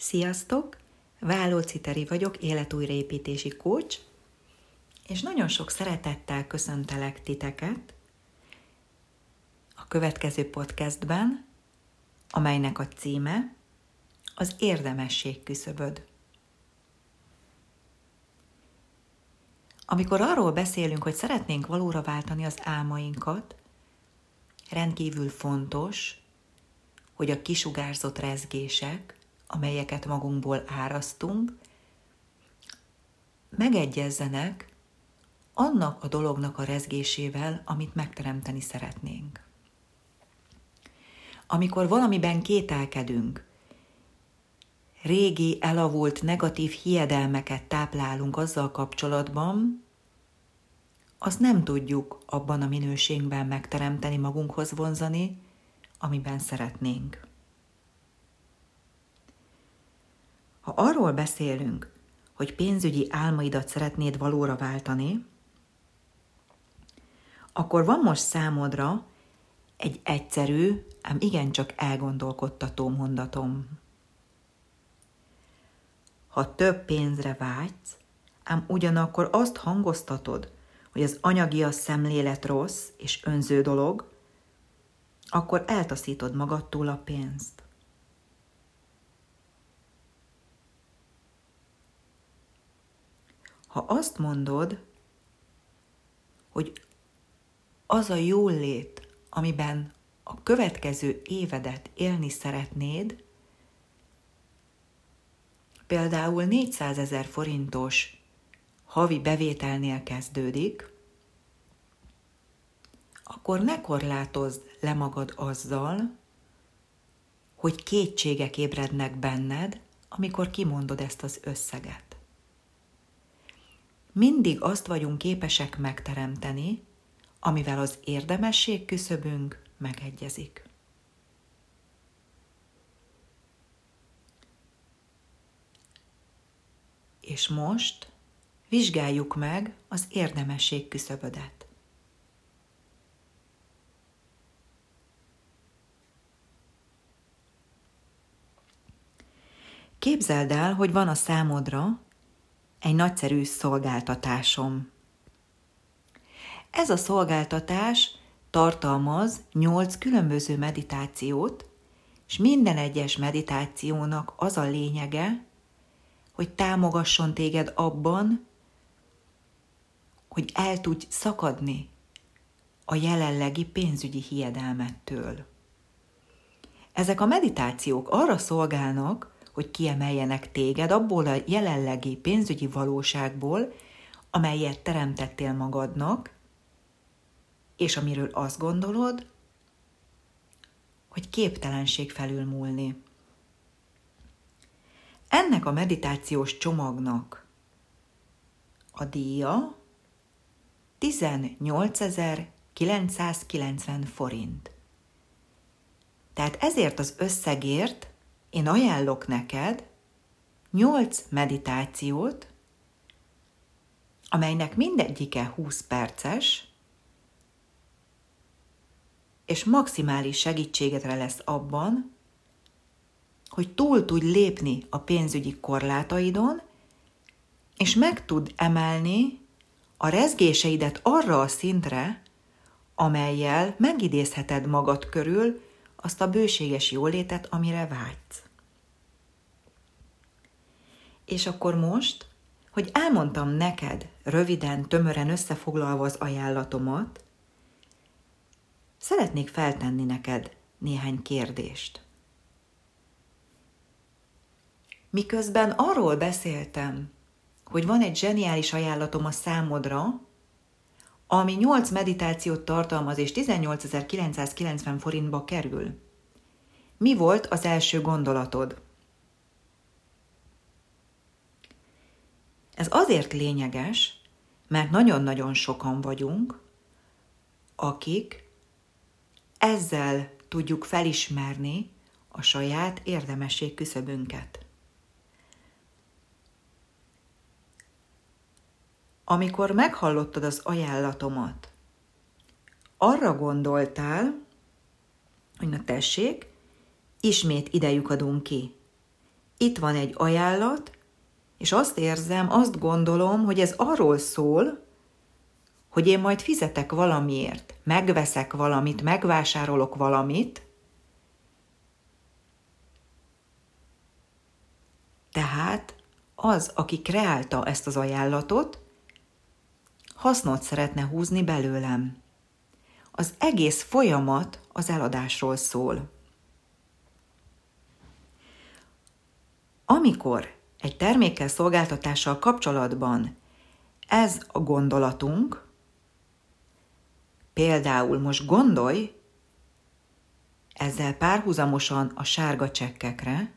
Sziasztok! Váló Citeri vagyok, életújraépítési coach, és nagyon sok szeretettel köszöntelek titeket a következő podcastben, amelynek a címe az érdemesség küszöböd. Amikor arról beszélünk, hogy szeretnénk valóra váltani az álmainkat, rendkívül fontos, hogy a kisugárzott rezgések, amelyeket magunkból árasztunk, megegyezzenek annak a dolognak a rezgésével, amit megteremteni szeretnénk. Amikor valamiben kételkedünk, régi, elavult negatív hiedelmeket táplálunk azzal kapcsolatban, azt nem tudjuk abban a minőségben megteremteni, magunkhoz vonzani, amiben szeretnénk. Arról beszélünk, hogy pénzügyi álmaidat szeretnéd valóra váltani, akkor van most számodra egy egyszerű, ám igencsak elgondolkodtató mondatom. Ha több pénzre vágysz, ám ugyanakkor azt hangoztatod, hogy az anyagi a szemlélet rossz és önző dolog, akkor eltaszítod magadtól a pénzt. Ha azt mondod, hogy az a jól lét, amiben a következő évedet élni szeretnéd, például 400 ezer forintos havi bevételnél kezdődik, akkor ne korlátozd le magad azzal, hogy kétségek ébrednek benned, amikor kimondod ezt az összeget mindig azt vagyunk képesek megteremteni, amivel az érdemesség küszöbünk megegyezik. És most vizsgáljuk meg az érdemesség küszöbödet. Képzeld el, hogy van a számodra egy nagyszerű szolgáltatásom. Ez a szolgáltatás tartalmaz nyolc különböző meditációt, és minden egyes meditációnak az a lényege, hogy támogasson téged abban, hogy el tudj szakadni a jelenlegi pénzügyi hiedelmettől. Ezek a meditációk arra szolgálnak, hogy kiemeljenek téged abból a jelenlegi pénzügyi valóságból, amelyet teremtettél magadnak, és amiről azt gondolod, hogy képtelenség felülmúlni. Ennek a meditációs csomagnak a díja 18.990 forint. Tehát ezért az összegért én ajánlok neked nyolc meditációt, amelynek mindegyike 20 perces, és maximális segítségedre lesz abban, hogy túl tudj lépni a pénzügyi korlátaidon, és meg tud emelni a rezgéseidet arra a szintre, amelyel megidézheted magad körül azt a bőséges jólétet, amire vágysz. És akkor most, hogy elmondtam neked röviden, tömören összefoglalva az ajánlatomat, szeretnék feltenni neked néhány kérdést. Miközben arról beszéltem, hogy van egy zseniális ajánlatom a számodra, ami 8 meditációt tartalmaz és 18.990 forintba kerül. Mi volt az első gondolatod? Ez azért lényeges, mert nagyon-nagyon sokan vagyunk, akik ezzel tudjuk felismerni a saját érdemesség küszöbünket. Amikor meghallottad az ajánlatomat, arra gondoltál, hogy na tessék, ismét idejük adunk ki. itt van egy ajánlat, és azt érzem, azt gondolom, hogy ez arról szól, hogy én majd fizetek valamiért, megveszek valamit, megvásárolok valamit, tehát az, aki kreálta ezt az ajánlatot, hasznot szeretne húzni belőlem. Az egész folyamat az eladásról szól. Amikor egy termékkel, szolgáltatással kapcsolatban ez a gondolatunk, például most gondolj ezzel párhuzamosan a sárga csekkekre,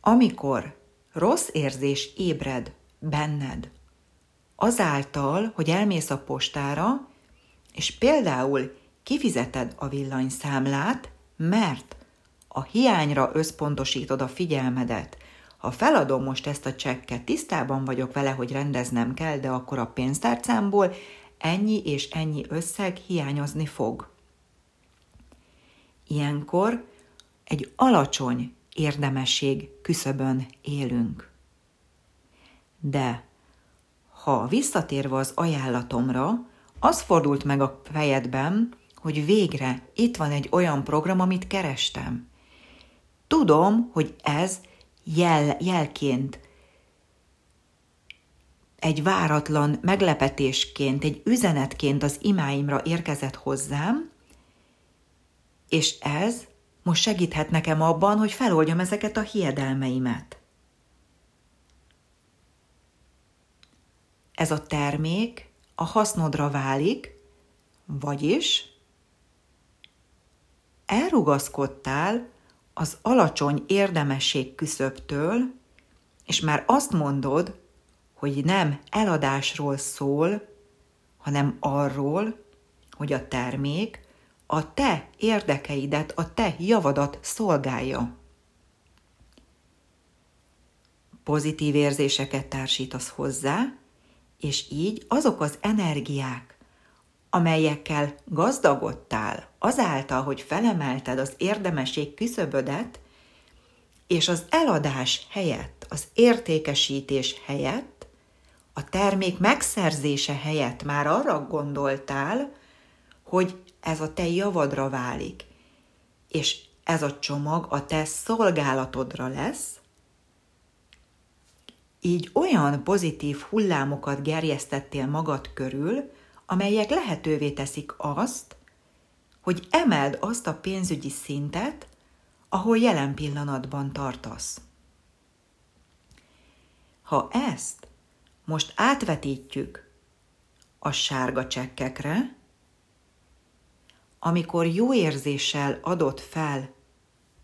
amikor rossz érzés ébred benned, azáltal, hogy elmész a postára, és például kifizeted a villanyszámlát, mert a hiányra összpontosítod a figyelmedet. Ha feladom most ezt a csekket, tisztában vagyok vele, hogy rendeznem kell, de akkor a pénztárcámból ennyi és ennyi összeg hiányozni fog. Ilyenkor egy alacsony érdemesség küszöbön élünk. De ha visszatérve az ajánlatomra, az fordult meg a fejedben, hogy végre itt van egy olyan program, amit kerestem. Tudom, hogy ez jel, jelként, egy váratlan meglepetésként, egy üzenetként az imáimra érkezett hozzám, és ez most segíthet nekem abban, hogy feloldjam ezeket a hiedelmeimet. Ez a termék a hasznodra válik, vagyis elrugaszkodtál az alacsony érdemesség küszöbtől, és már azt mondod, hogy nem eladásról szól, hanem arról, hogy a termék a te érdekeidet, a te javadat szolgálja. Pozitív érzéseket társítasz hozzá, és így azok az energiák, amelyekkel gazdagodtál azáltal, hogy felemelted az érdemesség küszöbödet, és az eladás helyett, az értékesítés helyett, a termék megszerzése helyett már arra gondoltál, hogy ez a te javadra válik, és ez a csomag a te szolgálatodra lesz, így olyan pozitív hullámokat gerjesztettél magad körül, amelyek lehetővé teszik azt, hogy emeld azt a pénzügyi szintet, ahol jelen pillanatban tartasz. Ha ezt most átvetítjük a sárga csekkekre, amikor jó érzéssel adott fel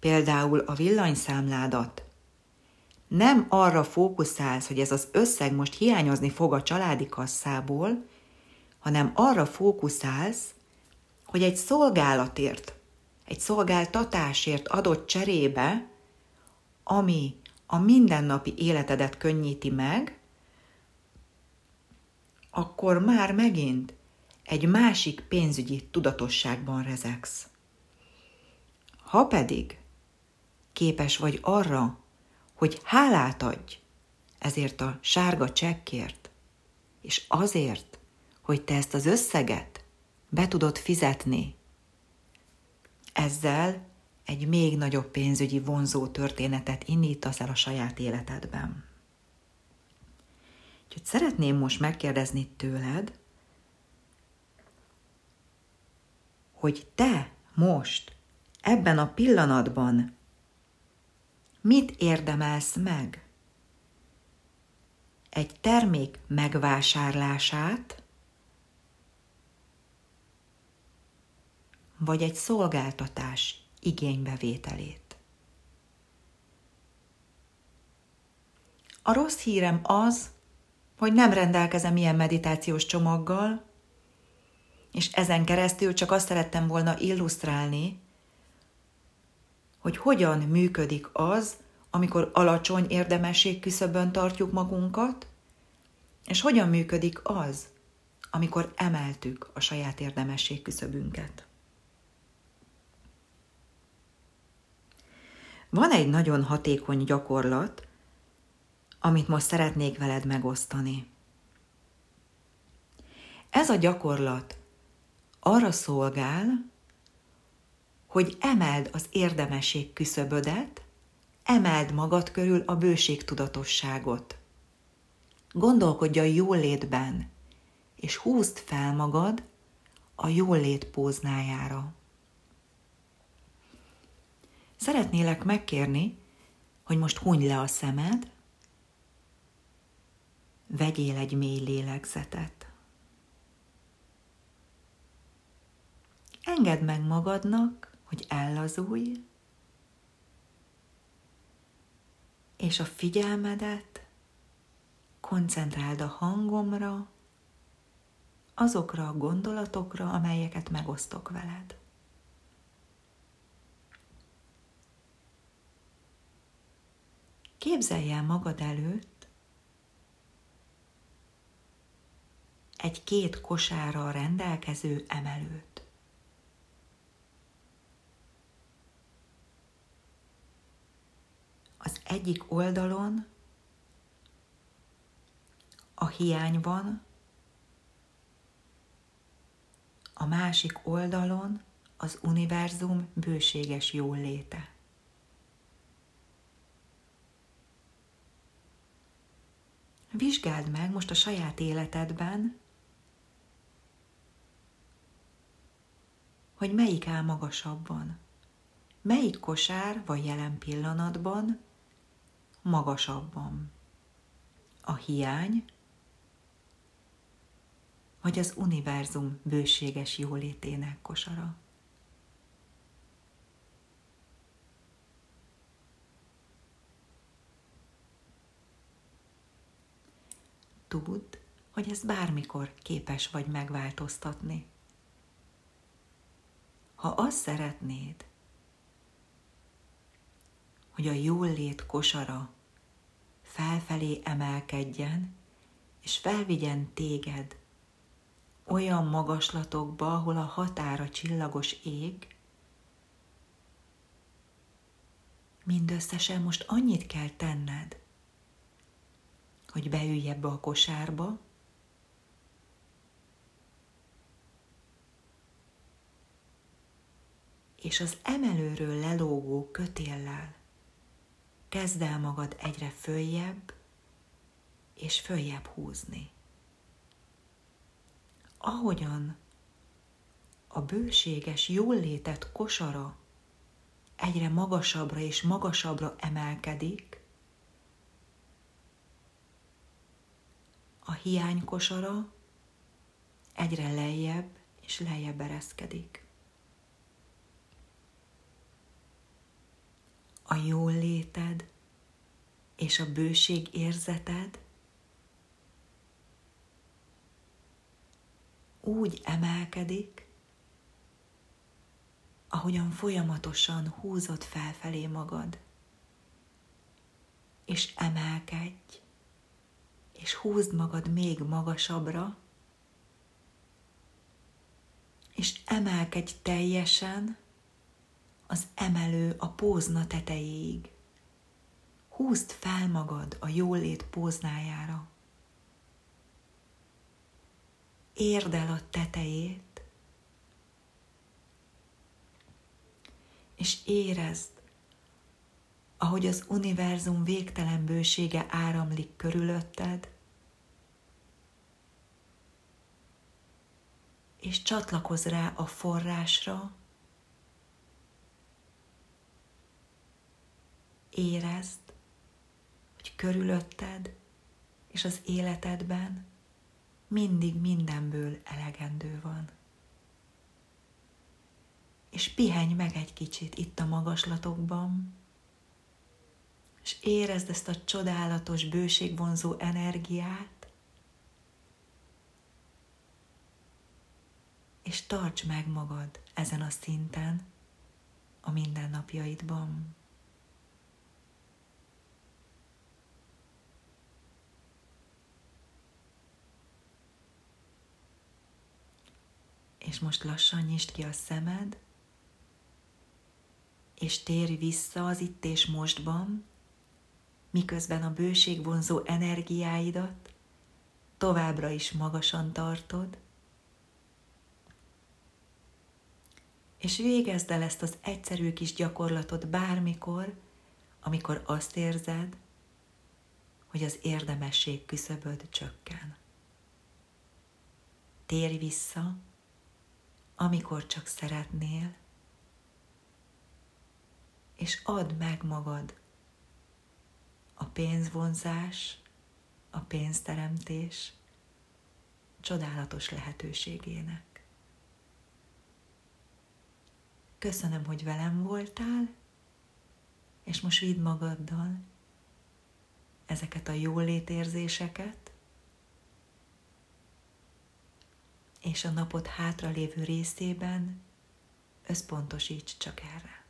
például a villanyszámládat, nem arra fókuszálsz, hogy ez az összeg most hiányozni fog a családi kasszából, hanem arra fókuszálsz, hogy egy szolgálatért, egy szolgáltatásért adott cserébe, ami a mindennapi életedet könnyíti meg, akkor már megint egy másik pénzügyi tudatosságban rezegsz. Ha pedig képes vagy arra, hogy hálát adj ezért a sárga csekkért, és azért, hogy te ezt az összeget be tudod fizetni, ezzel egy még nagyobb pénzügyi vonzó történetet indítasz el a saját életedben. Úgyhogy szeretném most megkérdezni tőled, hogy te most, ebben a pillanatban mit érdemelsz meg? Egy termék megvásárlását, vagy egy szolgáltatás igénybevételét. A rossz hírem az, hogy nem rendelkezem ilyen meditációs csomaggal, és ezen keresztül csak azt szerettem volna illusztrálni, hogy hogyan működik az, amikor alacsony érdemesség küszöbön tartjuk magunkat, és hogyan működik az, amikor emeltük a saját érdemesség küszöbünket. Van egy nagyon hatékony gyakorlat, amit most szeretnék veled megosztani. Ez a gyakorlat arra szolgál, hogy emeld az érdemesség küszöbödet, emeld magad körül a bőség tudatosságot. Gondolkodj a jólétben, és húzd fel magad a jólét póznájára. Szeretnélek megkérni, hogy most huny le a szemed, vegyél egy mély lélegzetet. Engedd meg magadnak, hogy ellazulj, és a figyelmedet koncentráld a hangomra, azokra a gondolatokra, amelyeket megosztok veled. Képzelj el magad előtt egy két kosára rendelkező emelőt. Az egyik oldalon a hiány van, a másik oldalon az univerzum bőséges jóléte. Vizsgáld meg most a saját életedben, hogy melyik áll magasabban. Melyik kosár vagy jelen pillanatban magasabban? A hiány, vagy az univerzum bőséges jólétének kosara? Tudd, hogy ezt bármikor képes vagy megváltoztatni. Ha azt szeretnéd, hogy a jólét kosara felfelé emelkedjen, és felvigyen téged olyan magaslatokba, ahol a határa csillagos ég, mindösszesen most annyit kell tenned, hogy beülj ebbe a kosárba, és az emelőről lelógó kötéllel kezd el magad egyre följebb és följebb húzni. Ahogyan a bőséges jólétet kosara egyre magasabbra és magasabbra emelkedik, a hiány kosara egyre lejjebb és lejjebb ereszkedik. A jól léted és a bőség érzeted úgy emelkedik, ahogyan folyamatosan húzod felfelé magad, és emelkedj, és húzd magad még magasabbra, és emelkedj teljesen az emelő a pózna tetejéig. Húzd fel magad a jólét póznájára. Érd el a tetejét, és érezd, ahogy az univerzum végtelen bősége áramlik körülötted, és csatlakozz rá a forrásra, érezd, hogy körülötted és az életedben mindig mindenből elegendő van. És pihenj meg egy kicsit itt a magaslatokban, és érezd ezt a csodálatos, bőségvonzó energiát, és tarts meg magad ezen a szinten a mindennapjaidban. És most lassan nyisd ki a szemed, és térj vissza az itt és mostban, miközben a bőségvonzó energiáidat továbbra is magasan tartod, és végezd el ezt az egyszerű kis gyakorlatot bármikor, amikor azt érzed, hogy az érdemesség küszöböd csökken. Térj vissza, amikor csak szeretnél, és add meg magad a pénzvonzás, a pénzteremtés csodálatos lehetőségének. Köszönöm, hogy velem voltál, és most vidd magaddal ezeket a jólétérzéseket, és a napot hátra lévő részében összpontosíts csak erre.